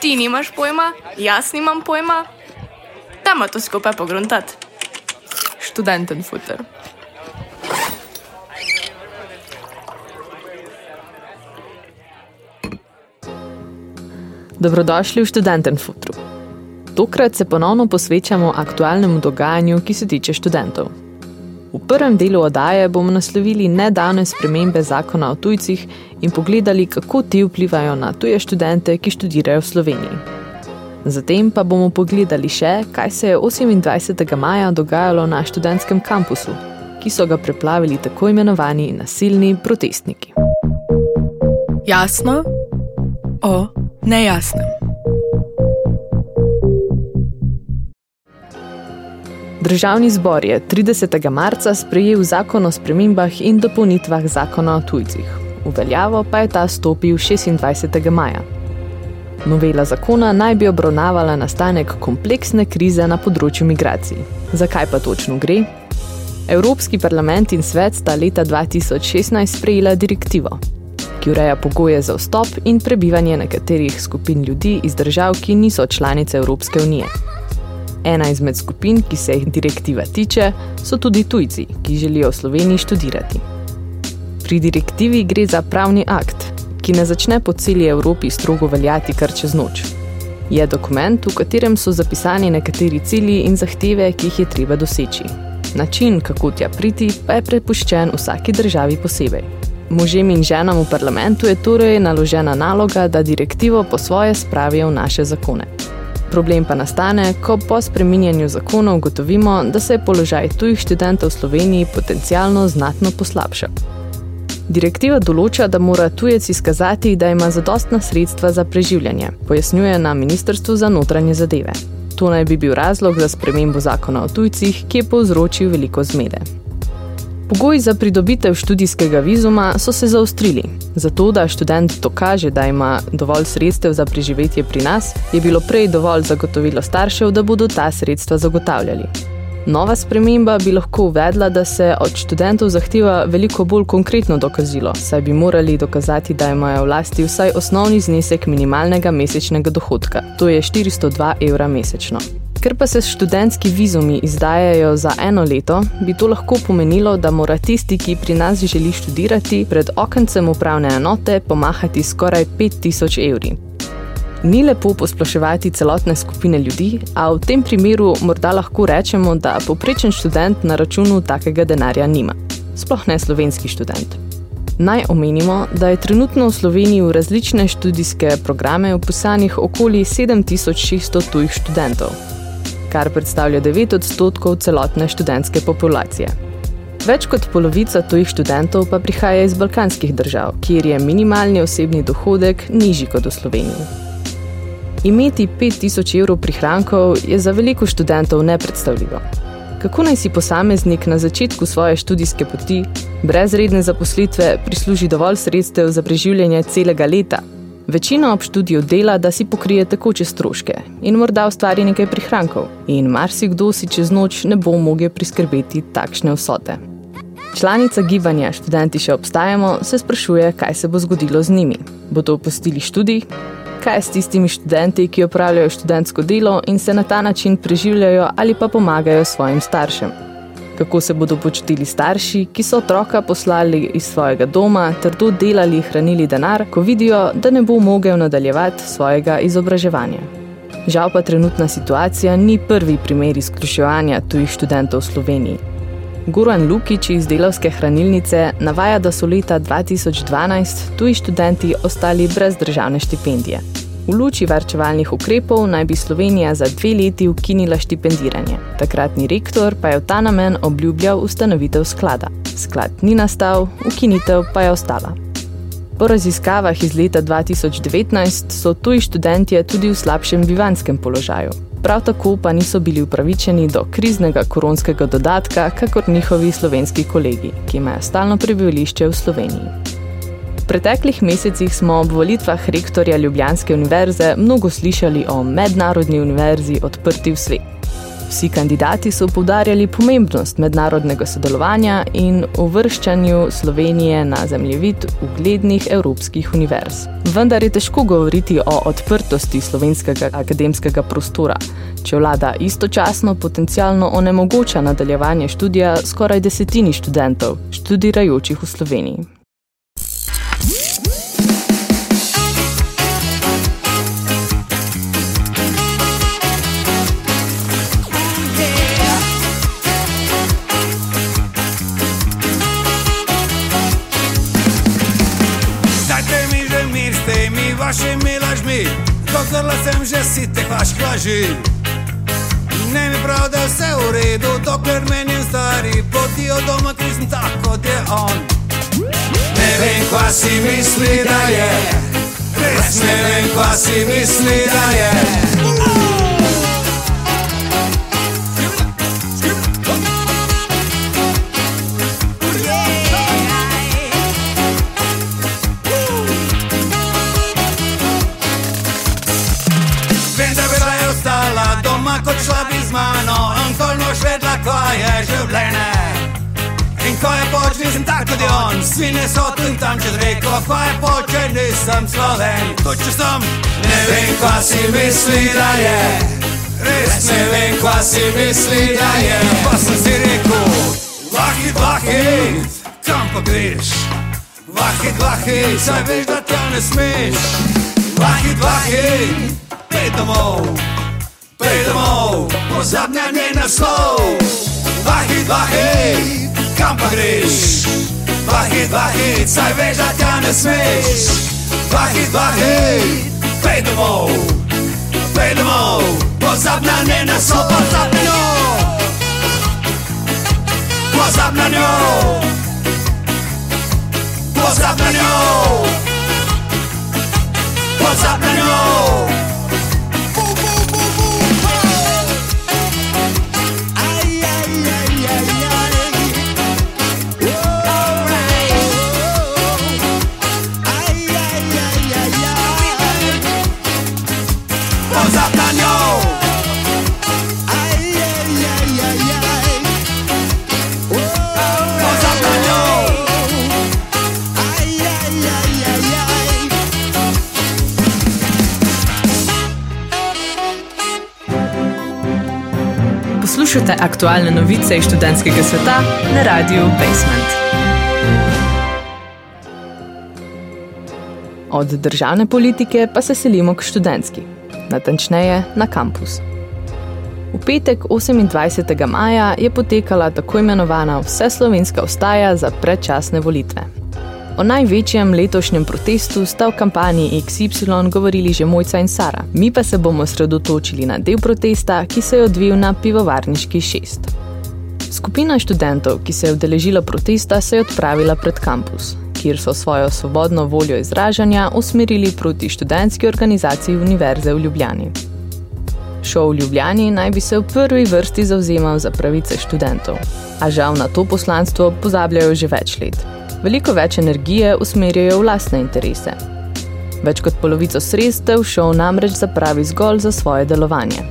Ti nimaš pojma, jaz nimam pojma. Dajmo to skupaj pogruntati. Študenten futer. Dobrodošli v študenten futru. Tokrat se ponovno posvečamo aktualnemu dogajanju, ki se tiče študentov. V prvem delu oddaje bomo naslovili nedavne spremembe zakona o tujcih in pogledali, kako ti vplivajo na tuje študente, ki študirajo v Sloveniji. Zatem pa bomo pogledali še, kaj se je 28. maja dogajalo na študentskem kampusu, ki so ga preplavili tako imenovani nasilni protestniki. Jasno o nejasnem. Državni zbor je 30. marca sprejel zakon o spremembah in dopolnitvah zakona o tujcih. V veljavo pa je ta stopil 26. maja. Novela zakona naj bi obravnavala nastanek kompleksne krize na področju migracij. Zakaj pa točno gre? Evropski parlament in svet sta leta 2016 sprejela direktivo, ki ureja pogoje za vstop in prebivanje nekaterih skupin ljudi iz držav, ki niso članice Evropske unije. Ena izmed skupin, ki se jih direktiva tiče, so tudi tujci, ki želijo v Sloveniji študirati. Pri direktivi gre za pravni akt, ki ne začne po celi Evropi strogo veljati kar čez noč. Je dokument, v katerem so zapisani nekateri cilji in zahteve, ki jih je treba doseči. Način, kako tja priti, pa je prepuščen vsaki državi posebej. Možem in ženam v parlamentu je torej naložena naloga, da direktivo po svoje spravijo v naše zakone. Problem pa nastane, ko po spreminjanju zakonov ugotovimo, da se je položaj tujih študentov v Sloveniji potencialno znatno poslabšal. Direktiva določa, da mora tujec izkazati, da ima zadostna sredstva za preživljanje, pojasnjuje na Ministrstvu za notranje zadeve. To naj bi bil razlog za spremembo zakona o tujcih, ki je povzročil veliko zmede. Pogoji za pridobitev študijskega vizuma so se zaostrili. Zato, da študent dokaže, da ima dovolj sredstev za preživetje pri nas, je bilo prej dovolj zagotovilo staršev, da bodo ta sredstva zagotavljali. Nova sprememba bi lahko uvedla, da se od študentov zahteva veliko bolj konkretno dokazilo, saj bi morali dokazati, da imajo vlasti vsaj osnovni znesek minimalnega mesečnega dohodka, to je 402 evra mesečno. Ker pa se študentski vizumi izdajajo za eno leto, bi to lahko pomenilo, da mora tisti, ki pri nas želi študirati, pred okencem upravne enote pomahati skoraj 5000 evri. Ni lepo posploševati celotne skupine ljudi, a v tem primeru morda lahko rečemo, da poprečen študent na računu takega denarja nima. Sploh ne slovenski študent. Naj omenimo, da je trenutno v Sloveniji v različne študijske programe upisanih okoli 7600 tujih študentov kar predstavlja 9 odstotkov celotne študentske populacije. Več kot polovica tujih študentov pa prihaja iz balkanskih držav, kjer je minimalni osebni dohodek nižji kot v Sloveniji. Imeti 5000 evrov prihrankov je za veliko študentov nepredstavljivo. Kako naj si posameznik na začetku svoje študijske poti brez redne zaposlitve prisluži dovolj sredstev za preživljanje celega leta, Večina ob študiju dela, da si pokrije tekoče stroške in morda ustvari nekaj prihrankov, in marsikdo si čez noč ne bo mogel priskrbeti takšne vsote. Članica gibanja Študenti še obstajamo se sprašuje, kaj se bo zgodilo z njimi. Bo to opustili študij? Kaj s tistimi študenti, ki opravljajo študentsko delo in se na ta način preživljajo ali pa pomagajo svojim staršem? Kako se bodo počutili starši, ki so otroka poslali iz svojega doma, trdo delali, hranili denar, ko vidijo, da ne bo mogel nadaljevati svojega izobraževanja. Žal pa trenutna situacija ni prvi primer izključevanja tujih študentov v Sloveniji. Goran Lukič iz delavske hranilnice navaja, da so leta 2012 tuji študenti ostali brez državne štipendije. V luči varčevalnih ukrepov naj bi Slovenija za dve leti ukinila štipendiranje. Takratni rektor pa je v ta namen obljubljal ustanovitev sklada. Sklad ni nastal, ukinitev pa je ostala. Po raziskavah iz leta 2019 so tuji študentje tudi v slabšem bivanskem položaju. Prav tako pa niso bili upravičeni do kriznega koronskega dodatka, kakor njihovi slovenski kolegi, ki imajo stalno prebivališče v Sloveniji preteklih mesecih smo ob volitvah rektorja Ljubljanske univerze mnogo slišali o mednarodni univerzi odprti v svet. Vsi kandidati so povdarjali pomembnost mednarodnega sodelovanja in uvrščanju Slovenije na zemljevid uglednih evropskih univerz. Vendar je težko govoriti o odprtosti slovenskega akademskega prostora, če vlada istočasno potencialno onemogoča nadaljevanje študija skoraj desetini študentov, študirajočih v Sloveniji. Sitek vaših laži. Ne mi prav, da je vse v redu, dokler meni stari poti od doma, ki sem tako kot je on. Ne vem, kva si misli, da je, res ne vem, kva si misli, da je. Nisem tak kot on, svine so tu in tam čez reko, ko je poč, če nisem sloven, to če sem, ne vem, kva si misli, da je. Res ne vem, kva si misli, da je. Pa sem si rekel, vahit, vahit, kam pa greš? Vahit, vahit, saj veš, da tja ne smeš. Vahit, vahit, pej domov, pej domov, pozabnjanje naslov. Vahit, vahit kam pa greš? Vahit, vahit, saj veš, da tja ne smeš. Vahit, vahit, pej domov, pej domov, pozab na ne na so, pozab na njo. Pozab na njo, pozab na njo, pozab na njo. Poslušate aktualne novice iz študentskega sveta na radiju Basement. Od državne politike pa se selimo k študentski, natančneje na kampus. V petek 28. maja je potekala tako imenovana Vseslovenska ostaja za predčasne volitve. O največjem letošnjem protestu sta v kampanji XY govorili že Mojca in Sara. Mi pa se bomo sredotočili na del protesta, ki se je odvil na pivovarniški šest. Skupina študentov, ki se je udeležila protesta, se je odpravila pred kampus, kjer so svojo svobodno voljo izražanja usmerili proti študentski organizaciji Univerze v Ljubljani. Šov v Ljubljani naj bi se v prvi vrsti zauzemal za pravice študentov, a žal na to poslanstvo pozabljajo že več let veliko več energije usmerjajo v lastne interese. Več kot polovico sredstev šov namreč zapravi zgolj za svoje delovanje.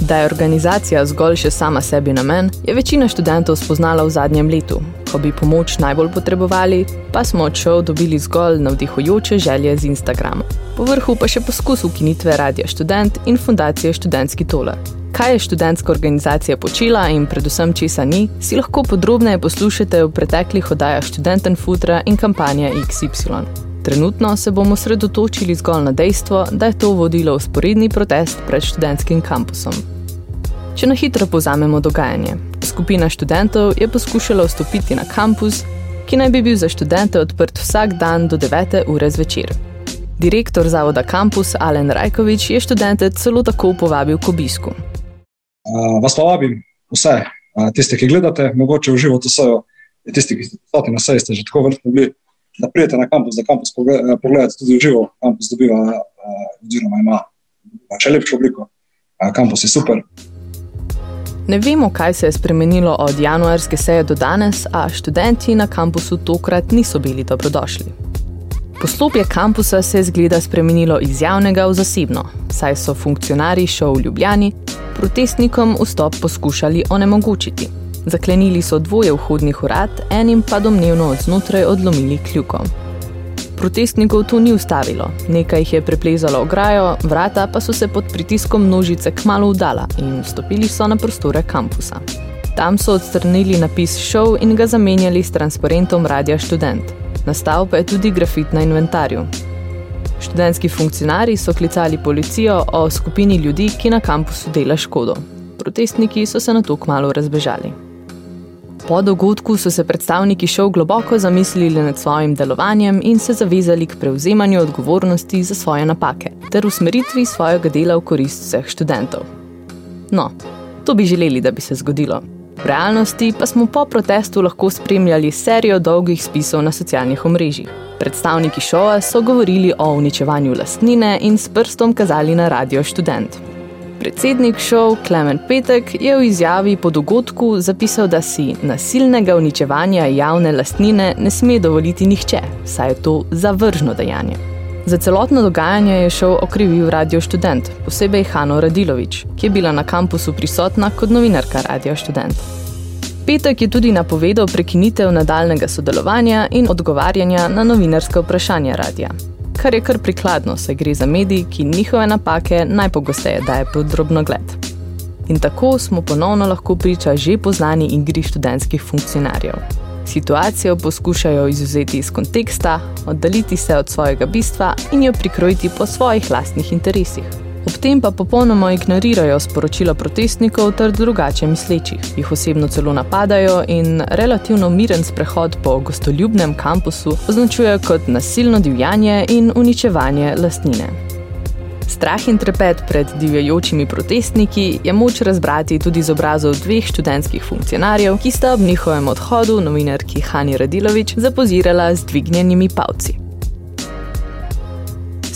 Da je organizacija zgolj še sama sebi namen, je večina študentov spoznala v zadnjem letu. Ko bi pomoč najbolj potrebovali, pa smo od šov dobili zgolj navdihujoče želje z Instagrama. Po vrhu pa še poskus ukinitve Radia Študent in fundacije Študentski tolar kaj je študentska organizacija počela in predvsem česa ni, si lahko podrobneje poslušate v preteklih oddajah Študenten Futra in kampanja XY. Trenutno se bomo sredotočili zgolj na dejstvo, da je to vodilo v sporedni protest pred študentskim kampusom. Če na hitro povzamemo dogajanje. Skupina študentov je poskušala vstopiti na kampus, ki naj bi bil za študente odprt vsak dan do 9. ure zvečer. Direktor zavoda Campus Alen Rajkovič je študente celo tako povabil k obisku. Uh, vas pa vabim, vse, uh, tiste, ki gledate, mogoče v životu vsejo, tisti, ki ste na seji, ste že tako vrtni bili, da prijete na kampus, da kampus pogledate tudi živo. Kampus dobiva, uh, oziroma ima še lepšo obliko. Uh, kampus je super. Ne vemo, kaj se je spremenilo od januarske seje do danes, a študenti na kampusu tokrat niso bili dobrodošli. Poslopje kampusa se je zgleda spremenilo iz javnega v zasebno, saj so funkcionarji šov v Ljubljani protestnikom vstop poskušali onemogočiti. Zaklenili so dvoje vhodnih urad, enim pa domnevno od znotraj odlomili kljuko. Protestnikov to ni ustavilo, nekaj jih je preplezalo ograjo, vrata pa so se pod pritiskom množice kmalo udala in vstopili so na prostore kampusa. Tam so odstrnili napis show in ga zamenjali s transparentom Radia Študent. Nastal pa je tudi grafit na inventarju. Študentski funkcionari so klicali policijo o skupini ljudi, ki na kampusu dela škodo. Protestniki so se na to kmalo razbežali. Po dogodku so se predstavniki šov globoko zamislili nad svojim delovanjem in se zavezali k prevzemanju odgovornosti za svoje napake ter usmeritvi svojega dela v korist vseh študentov. No, to bi želeli, da bi se zgodilo. V realnosti pa smo po protestu lahko spremljali serijo dolgih spisov na socialnih omrežjih. Predstavniki šova so govorili o uničevanju lastnine in s prstom kazali na radio študent. Predsednik šov Klemen Petek je v izjavi po dogodku zapisal, da si nasilnega uničevanja javne lastnine ne sme dovoliti nihče, saj je to zavržno dejanje. Za celotno dogajanje je šel okrivil radio študent, posebej Hano Radilovič, ki je bila na kampusu prisotna kot novinarka radio študent. Petek je tudi napovedal prekinitev nadaljnega sodelovanja in odgovarjanja na novinarske vprašanja radia kar je kar prikladno, saj gre za medij, ki njihove napake najpogosteje daje pod drobno gled. In tako smo ponovno lahko priča že poznani igri študentskih funkcionarjev. Situacijo poskušajo izuzeti iz konteksta, oddaliti se od svojega bistva in jo prikrojiti po svojih lastnih interesih. Ob tem pa popolnoma ignorirajo sporočila protestnikov ter drugače mislečih, jih osebno celo napadajo in relativno miren sprehod po gostoljubnem kampusu označujejo kot nasilno divjanje in uničevanje lastnine. Strah in trepet pred divjajočimi protestniki je moč razbrati tudi z obrazov dveh študentskih funkcionarjev, ki sta ob njihovem odhodu novinarki Hani Radilovič zapozirala z dvignjenimi pavci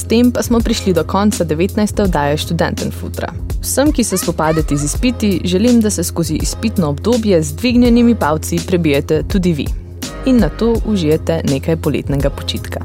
tem pa smo prišli do konca 19. oddaje Študentenfutra. Vsem, ki se spopadete z izpiti, želim, da se skozi izpitno obdobje z dvignjenimi palci prebijete tudi vi in na to užijete nekaj poletnega počitka.